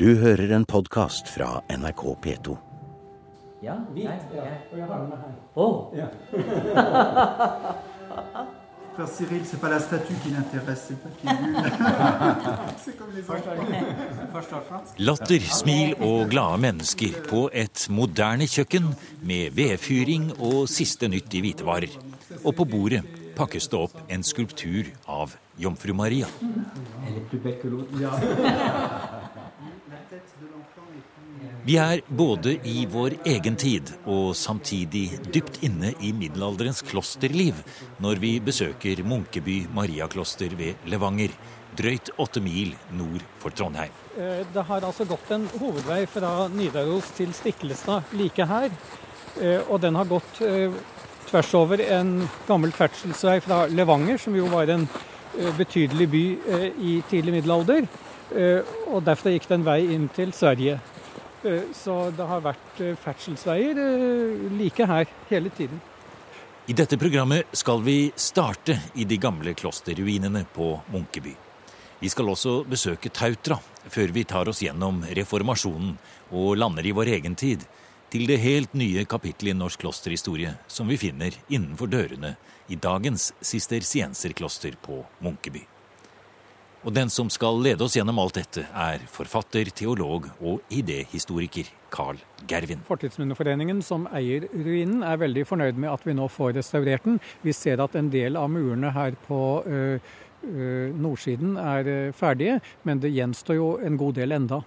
Du hører en podkast fra NRK P2. Ja, Hvit. nei, Ja. Og jeg har den med her. Oh. Ja. Frère Cyril, c'est pas la statue qui l'intéresse, c'est pas qui. Latter, smil og glade mennesker på et moderne kjøkken med vedfyring og siste nytt i hvitevarer. Og på bordet pakkes det opp en skulptur av Jomfru Maria. Vi er både i vår egen tid og samtidig dypt inne i middelalderens klosterliv når vi besøker Munkeby Mariakloster ved Levanger, drøyt åtte mil nord for Trondheim. Eh, Det har altså gått en hovedvei fra Nidaros til Stiklestad like her. Eh, Og den har gått eh, tvers over en gammel ferdselsvei fra Levanger, som jo var en eh, betydelig by eh, i tidlig middelalder. Eh, Og derfra gikk det en vei inn til Sverige. Så det har vært ferdselsveier like her hele tiden. I dette programmet skal vi starte i de gamle klosterruinene på Munkeby. Vi skal også besøke Tautra før vi tar oss gjennom reformasjonen og lander i vår egen tid, til det helt nye kapittelet i norsk klosterhistorie som vi finner innenfor dørene i dagens sistersienserkloster på Munkeby. Og den som skal lede oss gjennom alt dette, er forfatter, teolog og idéhistoriker Carl Gervin. Fortidsminneforeningen som eier ruinen er veldig fornøyd med at vi nå får restaurert den. Vi ser at en del av murene her på ø, ø, nordsiden er ferdige, men det gjenstår jo en god del enda.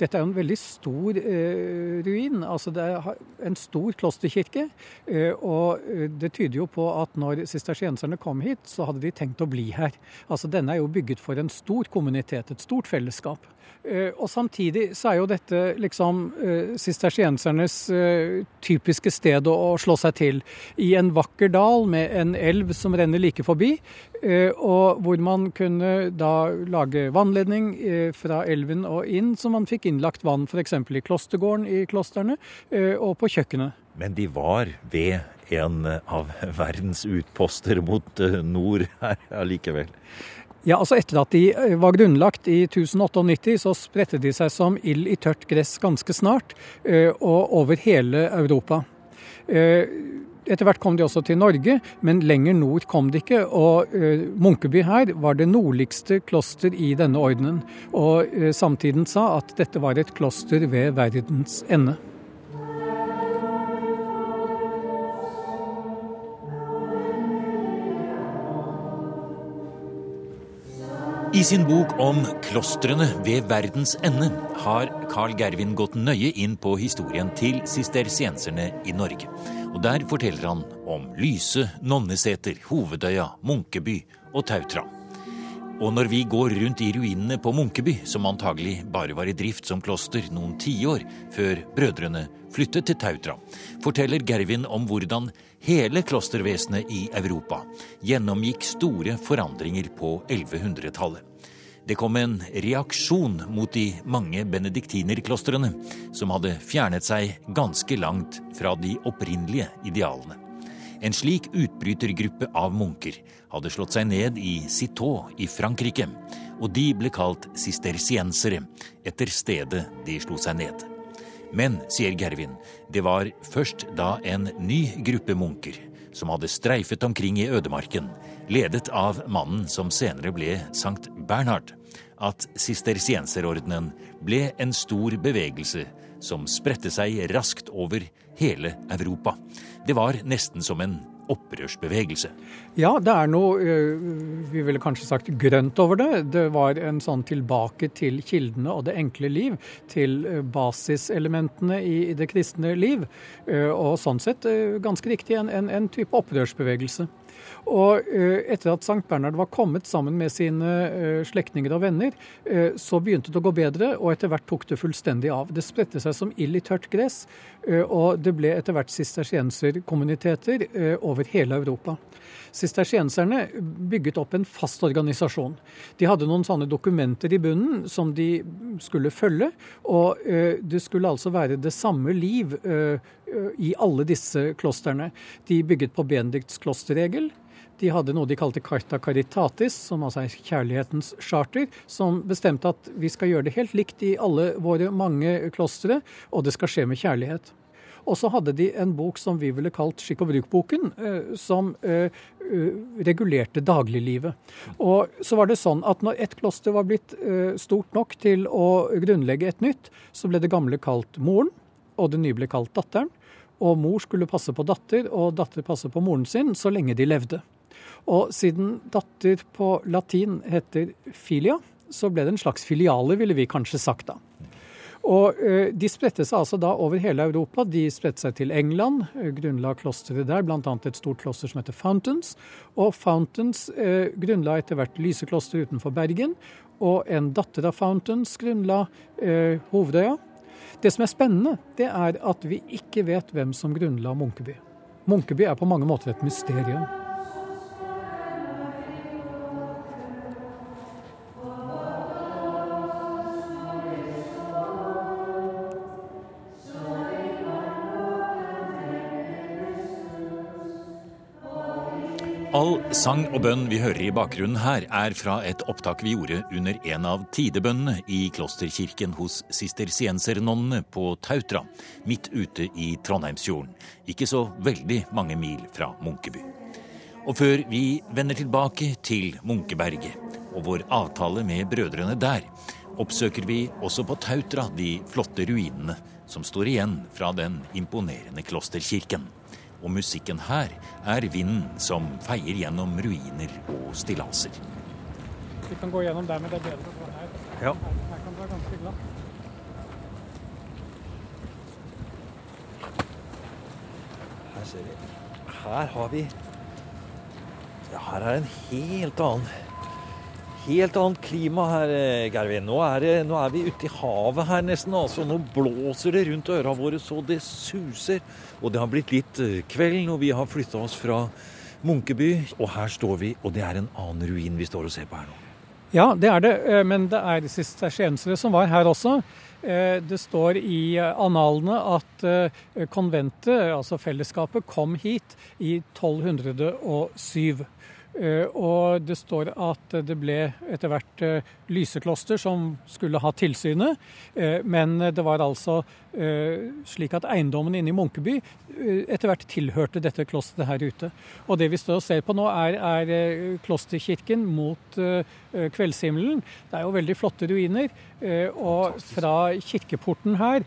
Dette er jo en veldig stor eh, ruin. altså Det er en stor klosterkirke. eh, og eh, det tyder jo på at når sistersienserne kom hit, så hadde de tenkt å bli her. Altså Denne er jo bygget for en stor kommunitet, et stort fellesskap. Eh, og samtidig så er jo dette liksom eh, sistersiensernes eh, typiske sted å, å slå seg til. I en vakker dal med en elv som renner like forbi, eh, og hvor man kunne da lage vannledning eh, fra elven og inn, så man fikk innlagt vann f.eks. i klostergården i klostrene eh, og på kjøkkenet. Men de var ved en av verdens utposter mot eh, nord her allikevel. Ja, altså Etter at de eh, var grunnlagt i 1098, så spredte de seg som ild i tørt gress ganske snart, eh, og over hele Europa. Etter hvert kom de også til Norge, men lenger nord kom de ikke. Og eh, Munkeby her var det nordligste kloster i denne ordenen. Og eh, samtiden sa at dette var et kloster ved verdens ende. I sin bok om klostrene ved verdens ende har Carl Gervin gått nøye inn på historien til sistersienserne i Norge. Og Der forteller han om Lyse, Nonneseter, Hovedøya, Munkeby og Tautra. Og når vi går rundt i ruinene på Munkeby, som antagelig bare var i drift som kloster noen tiår før brødrene flyttet til Tautra, forteller Gervin om hvordan hele klostervesenet i Europa gjennomgikk store forandringer på 1100-tallet. Det kom en reaksjon mot de mange benediktinerklostrene, som hadde fjernet seg ganske langt fra de opprinnelige idealene. En slik utbrytergruppe av munker hadde slått seg ned i Citeaux i Frankrike, og de ble kalt sistersiensere etter stedet de slo seg ned. Men, sier Gervin, det var først da en ny gruppe munker, som hadde streifet omkring i ødemarken, ledet av mannen som senere ble Sankt Bernhard, at sistersienserordenen ble en stor bevegelse som spredte seg raskt over hele Europa. Det var nesten som en opprørsbevegelse. Ja, det er noe vi ville kanskje sagt grønt over det. Det var en sånn tilbake til kildene og det enkle liv. Til basiselementene i, det kristne liv. Og sånn sett ganske riktig en, en, en type opprørsbevegelse. Og øh, etter at Sankt Bernhard var kommet sammen med sine øh, slektninger og venner, øh, så begynte det å gå bedre, og etter hvert tok det fullstendig av. Det spredte seg som ild i tørt gress, og det ble etter hvert sistersienserkommuniteter over hele Europa. Sistersienserne bygget opp en fast organisasjon. De hadde noen sånne dokumenter i bunnen som de skulle følge, og det skulle altså være det samme liv i alle disse klostrene. De bygget på Benedikts klosterregel. De hadde noe de kalte Carta Caritatis, som altså er kjærlighetens charter, som bestemte at vi skal gjøre det helt likt i alle våre mange klostre, og det skal skje med kjærlighet. Og så hadde de en bok som vi ville kalt skikk og bruk-boken, som regulerte dagliglivet. Og så var det sånn at når et kloster var blitt stort nok til å grunnlegge et nytt, så ble det gamle kalt moren, og det nye ble kalt datteren. Og mor skulle passe på datter, og datter passe på moren sin så lenge de levde. Og siden datter på latin heter filia, så ble det en slags filiale, ville vi kanskje sagt da. Og eh, De spredte seg altså da over hele Europa. De spredte seg til England, eh, grunnla klosteret der, bl.a. et stort kloster som heter Fountains. Og Fountains eh, grunnla etter hvert lysekloster utenfor Bergen. Og en datter av Fountains grunnla eh, Hovedøya. Det som er spennende, det er at vi ikke vet hvem som grunnla Munkeby. Munkeby er på mange måter et mysterium. All sang og bønn vi hører i bakgrunnen her, er fra et opptak vi gjorde under en av tidebønnene i klosterkirken hos sistersiensernonnene på Tautra, midt ute i Trondheimsfjorden, ikke så veldig mange mil fra Munkeby. Og før vi vender tilbake til Munkeberget og vår avtale med brødrene der, oppsøker vi også på Tautra de flotte ruinene som står igjen fra den imponerende klosterkirken og musikken her er vinden som feier gjennom ruiner og stillaser. Vi kan gå gjennom der, men det er bedre å gå her. Ja. Her, kan det være ganske glatt. Her ser vi. Her har vi Ja, her er en helt annen helt annet klima her, eh, Gervin. Nå er, det, nå er vi ute i havet her nesten. altså. Nå blåser det rundt øra våre så det suser. Og det har blitt litt eh, kveld når vi har flytta oss fra Munkeby. Og her står vi, og det er en annen ruin vi står og ser på her nå. Ja, det er det. Eh, men det er sistersiensere som var her også. Det står i analene at konventet, altså fellesskapet, kom hit i 1207. Eh, og det står at det ble etter hvert eh, lysekloster som skulle ha tilsynet. Eh, men det var altså slik at eiendommen inne i Munkeby etter hvert tilhørte dette klosteret her ute. Og det vi står og ser på nå, er, er klosterkirken mot kveldshimmelen. Det er jo veldig flotte ruiner. Og fra kirkeporten her,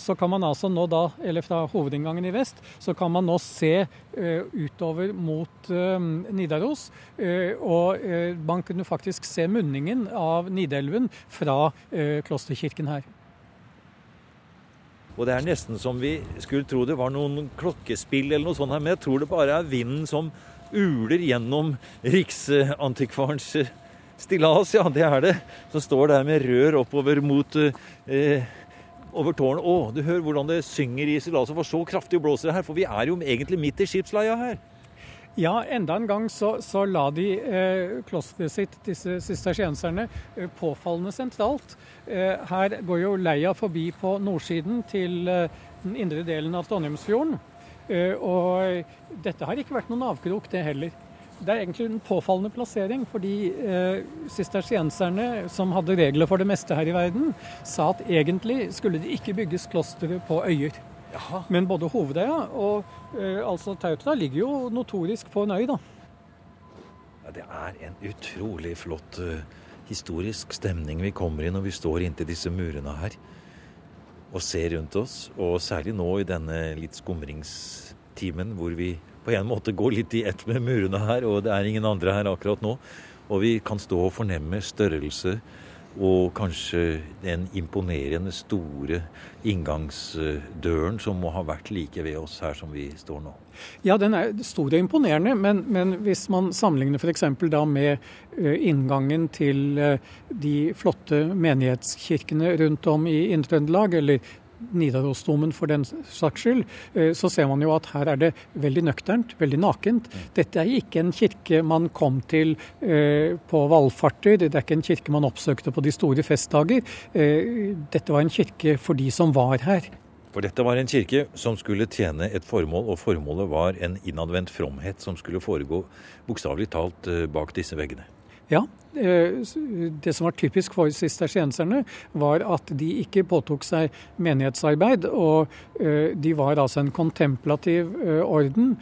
så kan man altså nå da, eller fra hovedinngangen i vest, så kan man nå se utover mot Nidaros. Og man kunne faktisk se munningen av Nidelven fra eh, klosterkirken her. Og det er nesten som vi skulle tro det var noen klokkespill eller noe sånt her, men jeg tror det bare er vinden som uler gjennom Riksantikvarens eh, stillas, ja, det er det. Som står der med rør oppover mot eh, over tårnet. Å, du hører hvordan det synger i stillaset, for så kraftig blåser det her. For vi er jo egentlig midt i skipsleia her. Ja, enda en gang så, så la de eh, klosteret sitt, disse sistersienserne, eh, påfallende sentralt. Eh, her går jo leia forbi på nordsiden til eh, den indre delen av Trondheimsfjorden. Eh, og dette har ikke vært noen avkrok, det heller. Det er egentlig en påfallende plassering, fordi eh, sistersienserne, som hadde regler for det meste her i verden, sa at egentlig skulle det ikke bygges klostre på øyer. Jaha. Men både Hovedøya og eh, altså Tautra ligger jo notorisk på en øy, da. Ja, det er en utrolig flott uh, historisk stemning vi kommer i når vi står inntil disse murene her og ser rundt oss. Og særlig nå i denne litt skumringstimen hvor vi på en måte går litt i ett med murene her, og det er ingen andre her akkurat nå. Og vi kan stå og fornemme størrelse og kanskje den imponerende store inngangsdøren som må ha vært like ved oss her som vi står nå. Ja, den er stor og imponerende, men, men hvis man sammenligner f.eks. da med eh, inngangen til eh, de flotte menighetskirkene rundt om i Indre-Trøndelag, eller Nidarosdomen for den saks skyld, eh, så ser man jo at her er det veldig nøkternt, veldig nakent. Dette er ikke en kirke man kom til eh, på valfarter, det er ikke en kirke man oppsøkte på de store festdager. Eh, dette var en kirke for de som var her. For dette var en kirke som skulle tjene et formål, og formålet var en innadvendt fromhet som skulle foregå bokstavelig talt bak disse veggene. Ja, eh, det som var typisk for sistersienserne, var at de ikke påtok seg menighetsarbeid. Og eh, de var altså en kontemplativ orden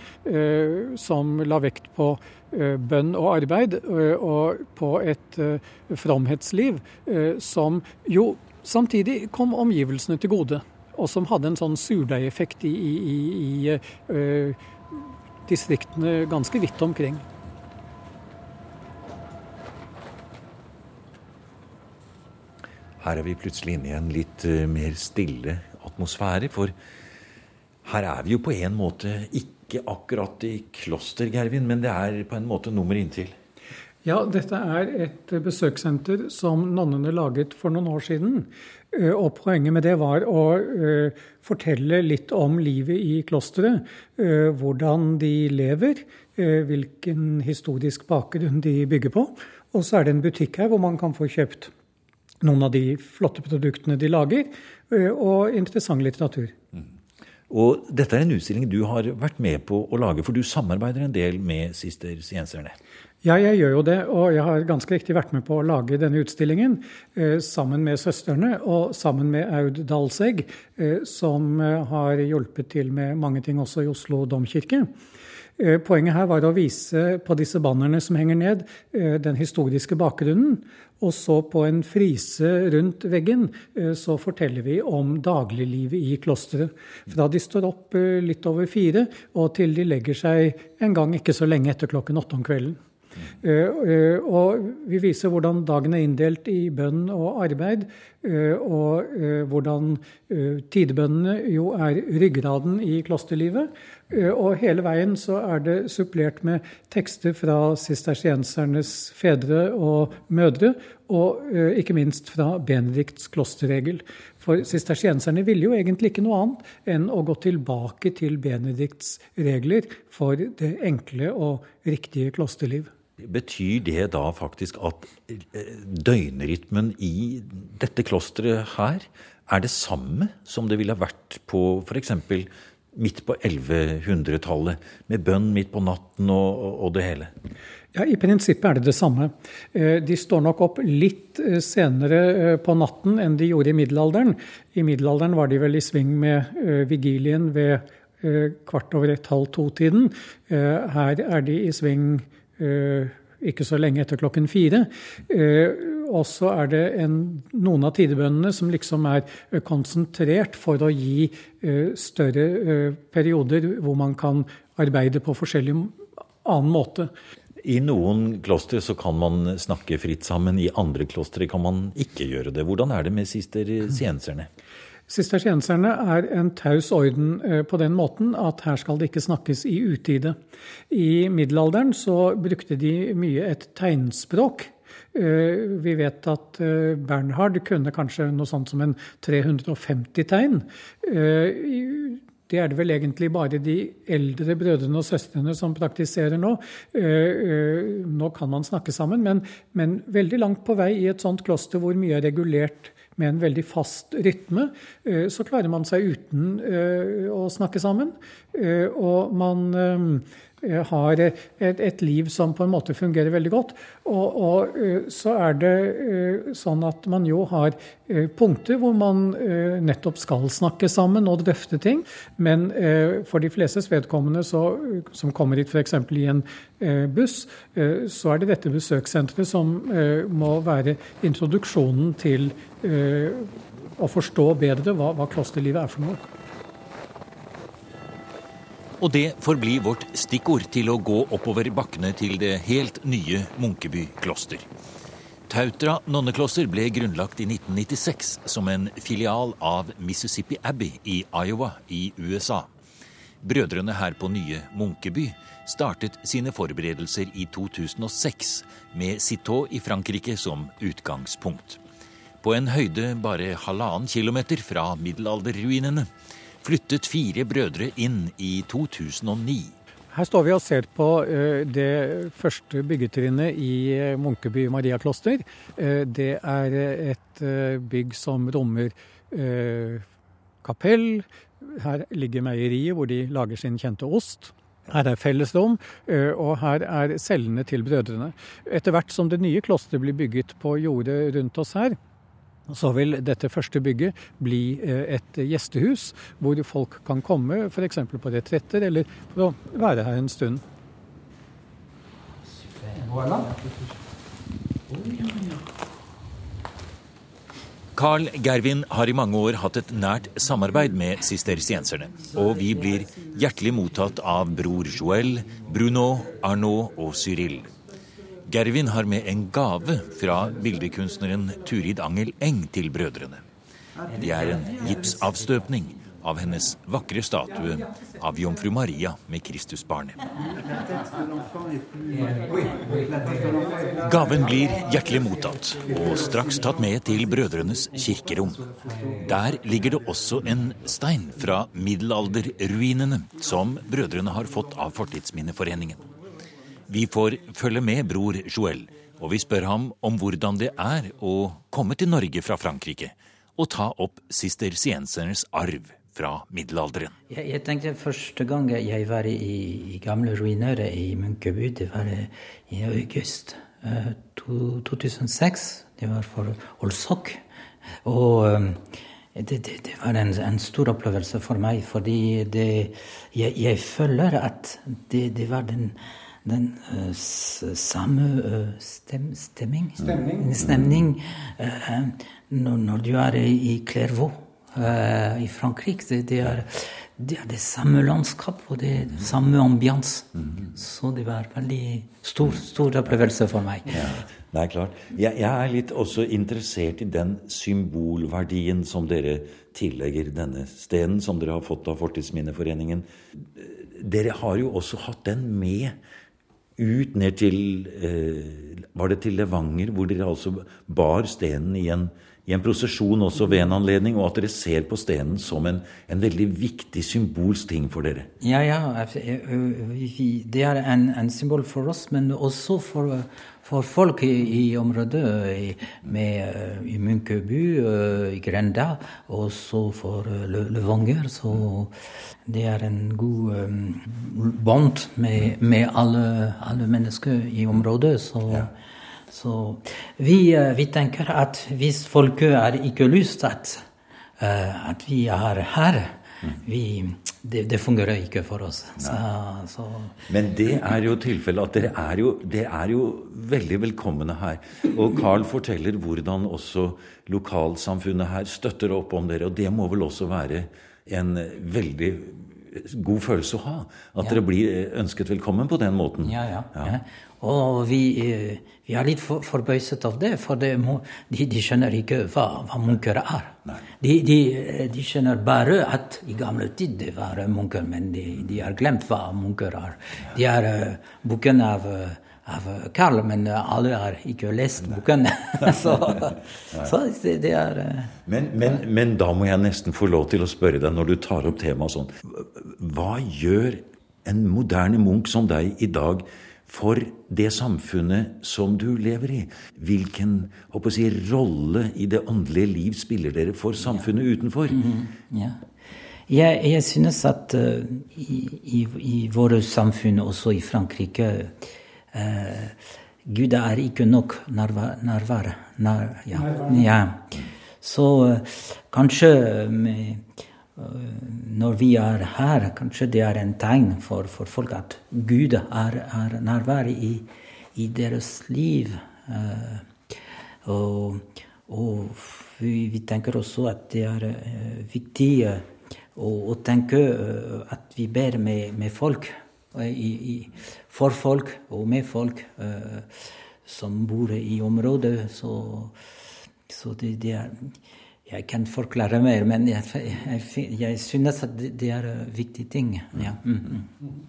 som la vekt på bønn og arbeid, og på et fromhetsliv som jo samtidig kom omgivelsene til gode og som hadde en sånn surdeigeffekt i, i, i, distriktene ganske vidt omkring. Her er vi plutselig inne i en litt uh, mer stille atmosfære, for her er vi jo på en måte ikke akkurat i kloster, Gervin, men det er på en måte nummer inntil. Ja, dette er et besøkssenter som nonnene laget for noen år siden. Eh, og poenget med det var å uh, fortelle litt om livet i klosteret. Hvordan de lever, hvilken historisk bakgrunn de bygger på. Og så er det en butikk her hvor man kan få kjøpt noen av de flotte produktene de lager, og interessant litteratur. Mm. Og dette er en utstilling du har vært med på å lage, for du samarbeider en del med Sister Sienserne? Ja, jeg gjør jo det. Og jeg har ganske riktig vært med på å lage denne utstillingen eh, sammen med søstrene og sammen med Aud Dalsegg, eh, som eh, har hjulpet til med mange ting også i Oslo domkirke. Eh, poenget her var å vise på disse bannerne som henger ned, eh, den historiske bakgrunnen. Og så på en frise rundt veggen eh, så forteller vi om dagliglivet i klosteret. Fra de står opp litt over fire og til de legger seg en gang ikke så lenge etter klokken åtte om kvelden. Og vi viser hvordan dagen er inndelt i bønn og arbeid, og hvordan tidebønnene jo er ryggraden i klosterlivet. Og hele veien så er det supplert med tekster fra sistersiensernes fedre og mødre, og ikke minst fra Benedikts klosterregel. For sistersienserne ville jo egentlig ikke noe annet enn å gå tilbake til Benedikts regler for det enkle og riktige klosterliv. Betyr det da faktisk at eh, døgnrytmen i dette klosteret her er det samme som det ville vært på f.eks. midt på 1100-tallet, med bønn midt på natten og, og, det hele? Ja, I prinsippet er det det samme. Eh, de står nok opp litt eh, senere på natten enn de gjorde i middelalderen. I middelalderen var de vel i sving med vigilien ved kvart over et halv to-tiden. Her er de i sving Eh, ikke så lenge etter klokken fire. Eh, og så er det en, noen av tidebønnene som liksom er eh, konsentrert for å gi større perioder hvor man kan arbeide på forskjellig annen måte. I noen klostre så kan man snakke fritt sammen, i andre klostre kan man ikke gjøre det. Hvordan er det med sister sienserne? Sistersienserne er en taus orden eh, på den måten at her skal det ikke snakkes i utide. I middelalderen så brukte de mye et tegnspråk. Eh, vi vet at eh, Bernhard kunne kanskje noe sånt som en 350 tegn. Det er det vel egentlig bare de eldre brødrene og søstrene som praktiserer nå. Nå kan man snakke sammen, men, men veldig langt på vei i et sånt kloster hvor mye er regulert med en veldig fast rytme, eh, så klarer man seg uten eh, å snakke sammen. Eh, og man har et, et, liv som på en måte fungerer veldig godt. Og, og, så er det sånn at man jo har punkter hvor man nettopp skal snakke sammen og drøfte ting. Men for de flestes vedkommende så, som kommer hit f.eks. i en buss, så er det dette besøkssenteret som må være introduksjonen til Eh, å forstå bedre hva, hva klosterlivet er for noe. Og det forblir vårt stikkord til å gå oppover bakkene til det helt nye Munkeby kloster. Tautra nonnekloster ble grunnlagt i 1996 som en filial av Mississippi Abbey i Iowa i USA. Brødrene her på nye Munkeby startet sine forberedelser i 2006 med Citeaux i Frankrike som utgangspunkt. På en høyde bare halvannen kilometer fra middelalderruinene flyttet fire brødre inn i 2009. Her står vi og ser på eh, det første byggetrinnet i eh, Munkeby mariakloster. Eh, det er et bygg som rommer kapell. Her ligger meieriet hvor de lager sin kjente ost. Her er fellesrom, og her er cellene til brødrene. Etter hvert som det nye klosteret blir bygget på jordet rundt oss her, så vil dette første bygget bli et gjestehus, hvor folk kan komme f.eks. på retretter eller for å være her en stund. Voilà. Carl Gervin har i mange år hatt et nært samarbeid med sistersienserne, og vi blir hjertelig mottatt av bror Joel, Bruno, Arnaud og Cyril. Gervin har med en gave fra bildekunstneren Turid Angel Eng til brødrene. Det er en gipsavstøpning av hennes vakre statue av jomfru Maria med Kristusbarnet. Gaven blir hjertelig mottatt og straks tatt med til brødrenes kirkerom. Der ligger det også en stein fra middelalderruinene som brødrene har fått av Fortidsminneforeningen. Vi får følge med bror Joel, og vi spør ham om hvordan det er å komme til Norge fra Frankrike og ta opp sistersiensernes arv fra middelalderen. Jeg, jeg, tenkte Første gang jeg var i, i gamle ruiner i Munkeby, det var i august uh, 2006. Det var for Olsok. Og um, det, det, det, var en, en, stor opplevelse for meg, fordi det, jeg, jeg, føler at det var den den uh, samme uh, stem, stemming Stemning. Stemning uh, når, du er i Clairvaux i Frankrike. Det, det, er, det, er, det samme landskap og det samme ambiance. Mm. Så det var veldig stor, stor opplevelse for meg. Ja, det er klart. Jeg, jeg, er litt også interessert i den symbolverdien som dere tillegger denne stenen, som dere har fått av Fortidsminneforeningen. Dere har jo også hatt den med ut ned til eh, Var det til Levanger, hvor dere altså bar stenen i en en prosesjon også ved en anledning, og at dere ser på stenen som en, en veldig viktig symbolsk ting for dere. Ja, ja. Det er en, en symbol for oss, men også for, for folk i, i området. I, med, I Munkeby, i Grenda, og så for Levanger. Så det er en god um, bånd med, med alle, alle, mennesker i området. så... Ja. Så vi, eh, vi, tenker at hvis folket har ikke lyst at, at vi er her vi, det, det, fungerer ikke for oss. Så, så. Men det er jo tilfellet at dere er jo, dere er jo veldig velkomne her. Og Carl forteller hvordan også lokalsamfunnet her støtter opp om dere. Og det må vel også være en veldig god følelse å ha. At ja. dere blir ønsket velkommen på den måten. Ja, ja. ja. Og vi, eh, vi, er litt for, forbauset av det, for det må, de, de, skjønner ikke hva, hva munker er. De, de, de, skjønner bare at i gamle tid det var munker, men de, har glemt hva munker er. De er uh, boken av, av Karl, men alle har ikke lest boken. så, så det, er uh, men, men, men da må jeg nesten få lov til å spørre deg, når du tar opp temaet sånn Hva gjør en moderne munk som deg i dag for det samfunnet som du lever i. Hvilken si, rolle i det åndelige liv spiller dere for samfunnet utenfor? Mm -hmm. ja. Jeg, jeg, synes at uh, i, i, i våre samfunn, også i Frankrike Gud er ikke nok nærvær. nær, ja. ja. Så uh, kanskje med når vi er her, kanskje det er en tegn for, for folk at Gud er, er nærvær i, i, deres liv. Og, og vi, vi, tenker også at det er viktig å, å, tenke at vi ber med, med folk. I, i, for folk og med folk som bor i området. Så, så det, det er jeg kan forklare mer, men jeg, jeg, jeg synes at det, er viktige ting. Ja. Mm, mm.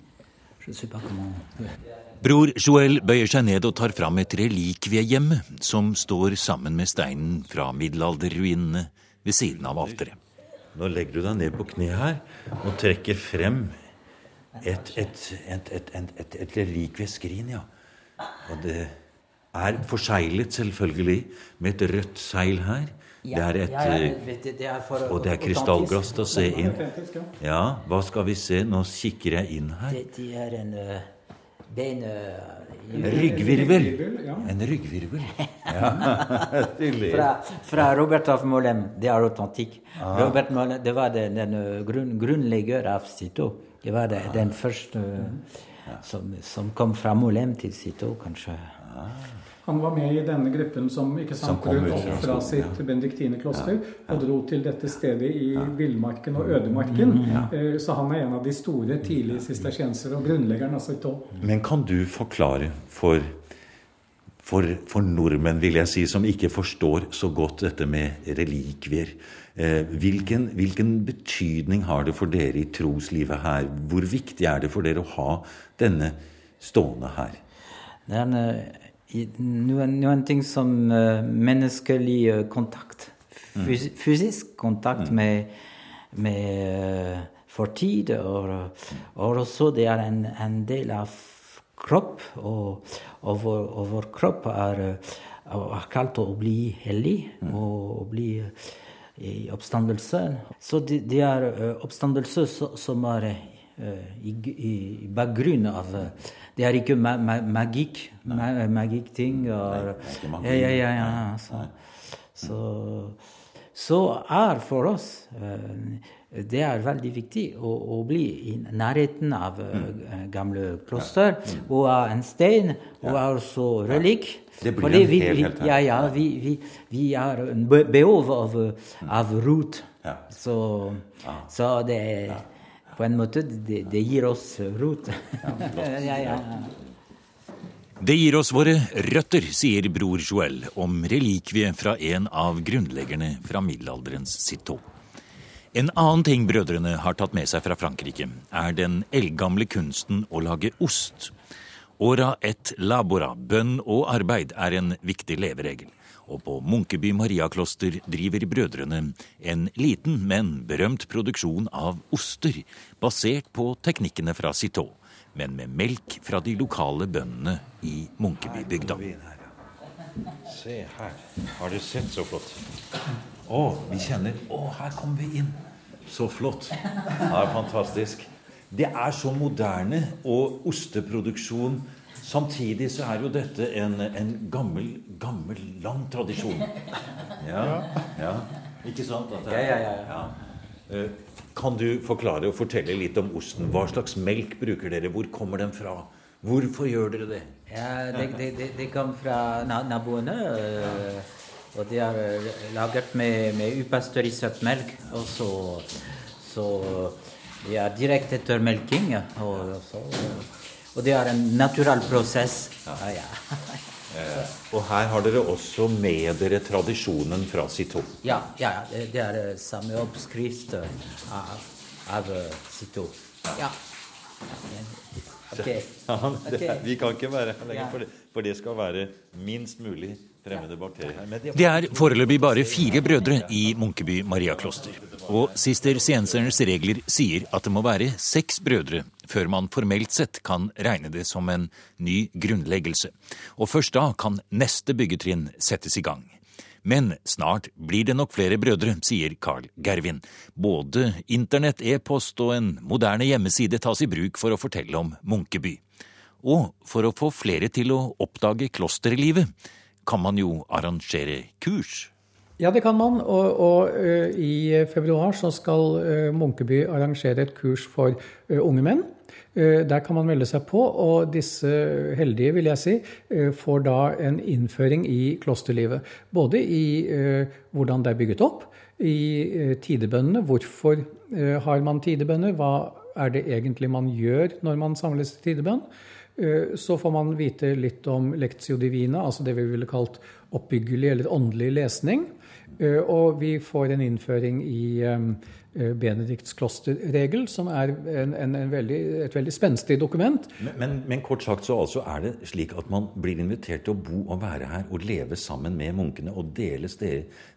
Bror Joel bøyer seg ned og tar fram et relikviehjemme som står sammen med steinen fra middelalderruinene ved siden av alteret. Nå legger du deg ned på kne her og trekker frem et, et, et, et, et relikvieskrin, ja. Og det er forseglet, selvfølgelig, med et rødt seil her Det er et eh, Og det er krystallglass til å se inn. Ja, hva skal vi se? Nå kikker jeg inn her. Det, det er en uh, uh, Ryggvirvel. En ryggvirvel. Ja. fra, fra, Robert av Mollem. Det er autentikk. Ah. Robert Mollem, det var den, den grunn, grunnlegger av Cito. Det var det, den første som, som, kom fra Molem til Cito, kanskje. Ah. Han var med i denne gruppen som ikke sant, brøt opp fra sitt ja. benediktinerkloster ja. ja. og dro til dette stedet i villmarken og ødemarken. Mm, eh, så han er en av de store tidlige sistersiensere og grunnleggeren av sitt år. Men kan du forklare for, for, for, nordmenn, vil jeg si, som ikke forstår så godt dette med relikvier hvilken, hvilken betydning har det for dere i troslivet her? Hvor viktig er det for dere å ha denne stående her? Det er en noen, noen ting som uh, menneskelig kontakt. Mm. Fys fysisk kontakt mm. med, med fortid. Og, og, også det er en, en del av kropp. Og, og, vår, og vår, kropp er, er kalt å bli hellig mm. og å bli i oppstandelse. Så det, de er oppstandelse som er i, i, i bakgrunn av det er ikke ma ma magikk. Ma Magikkting. Ja, ja, ja. ja så, så, så, er for oss det er veldig viktig å, å, bli i nærheten av mm. gamle kloster. Mm. Og av en stein, og også relik. Det blir Fordi vi, vi, ja, ja, vi, vi, vi har behov av, av rot. Så, så det er på en måte det, det gir oss rot. ja, ja, det gir oss våre røtter, sier bror Joel om relikvie fra en av grunnleggerne fra middelalderens Citeaux. En annen ting brødrene har tatt med seg fra Frankrike, er den eldgamle kunsten å lage ost. Ora et labora, bønn og arbeid, er en viktig leveregel og på Munkeby mariakloster driver brødrene en liten, men berømt produksjon av oster, basert på teknikkene fra Citeaux, men med melk fra de lokale bøndene i Munkebybygda. Se her. Har du sett så flott? Å, vi kjenner Å, her kommer vi inn. Så flott. Det er fantastisk. Det er så moderne, og osteproduksjon Samtidig så er jo dette en, en gammel, gammel, lang tradisjon. Ja, ja. Ikke sant? ja, ja, ja. ja. Eh, kan du forklare og fortelle litt om osten? Hva slags melk bruker dere? Hvor kommer den fra? Hvorfor gjør dere det? Ja, Det, det, det kom fra naboene. Eh, og de er eh, laget med, med upasteurisert melk. Og så, så de er direkte etter melking. Og så, og det er en natural prosess. Ja. Ja, eh, og her har dere også med dere tradisjonen fra Sito. Ja, ja, det er eh, samme oppskrift av, av Ja. Ja. Okay. okay. Vi kan ikke være her lenger, for det, for det skal være minst mulig fremmede bakterier her. Det er foreløpig bare fire brødre i Munkeby mariakloster. Og sister siensernes regler sier at det må være seks brødre før man formelt sett kan regne det som en ny grunnleggelse. Og først da kan neste byggetrinn settes i gang. Men snart blir det nok flere brødre, sier Carl Gervin. Både internett, e-post og en moderne hjemmeside tas i bruk for å fortelle om Munkeby. Og for å få flere til å oppdage klosterlivet, kan man jo arrangere kurs. Ja, det kan man. Og, og uh, i februar så skal uh, Munkeby arrangere et kurs for uh, unge menn. Der kan man melde seg på, og disse heldige, vil jeg si, får da en innføring i klosterlivet. Både i hvordan det er bygget opp, i tidebønnene. Hvorfor har man tidebønner? Hva er det egentlig man gjør når man samles til tidebønn? Eh, så får man vite litt om lectio divina, altså det vi ville kalt oppbyggelig eller åndelig lesning. Eh, og vi får en innføring i eh, Benedikts klosterregel, som er en, en, en veldig, et veldig spenstig dokument. Men, men, men, kort sagt så altså er det slik at man blir invitert til å bo og være her og leve sammen med munkene og dele,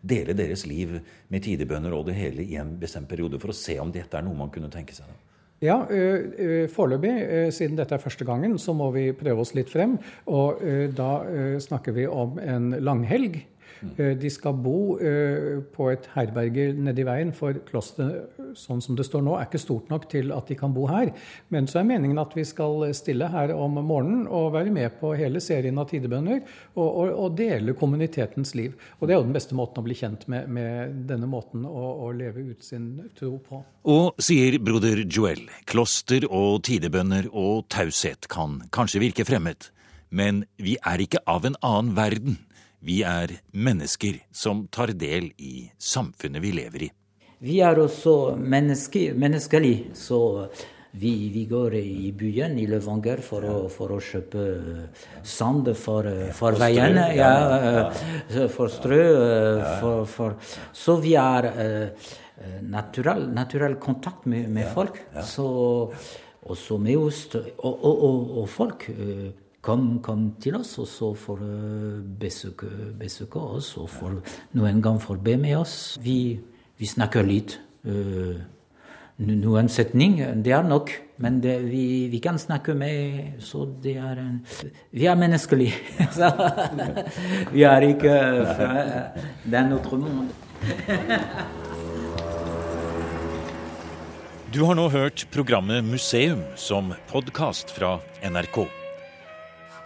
dele deres liv med tidebønner og det hele i en bestemt periode, for å se om dette er noe man kunne tenke seg? da. Ja, foreløpig, siden dette er første gangen, så må vi prøve oss litt frem. Og da snakker vi om en langhelg. Eh, de skal bo eh, på et herberge nedi veien, for klosteret sånn som det står nå, er ikke stort nok til at de kan bo her. Men så er meningen at vi skal stille her om morgenen og være med på hele serien av tidebønner og, og, og dele kommunitetens liv. Og det er jo den beste måten å bli kjent med, med denne måten å, å leve ut sin tro på. Og sier broder Joel, kloster og tidebønner og taushet kan kanskje virke fremmed, men vi er ikke av en annen verden. Vi er mennesker som tar del i samfunnet vi lever i. Vi er også menneske, menneskelige, så vi, vi, går i byen i Levanger for, å, for å kjøpe sand for, for veiene. Ja, eh, for strø. Eh, for, for, så vi har uh, naturell, naturell, kontakt med, med folk. Så, også med oss. Og, og, og, og folk. Uh, kom, kom, til oss også for å besøke, besøke oss og for noen gang for å be med oss. Vi, vi snakker litt. Uh, noen setning, det er nok. Men det, vi, vi, kan snakke med Så det er en Vi er menneskelige. vi er ikke fra den andre monde. Du har nå hørt programmet Museum som podkast fra NRK.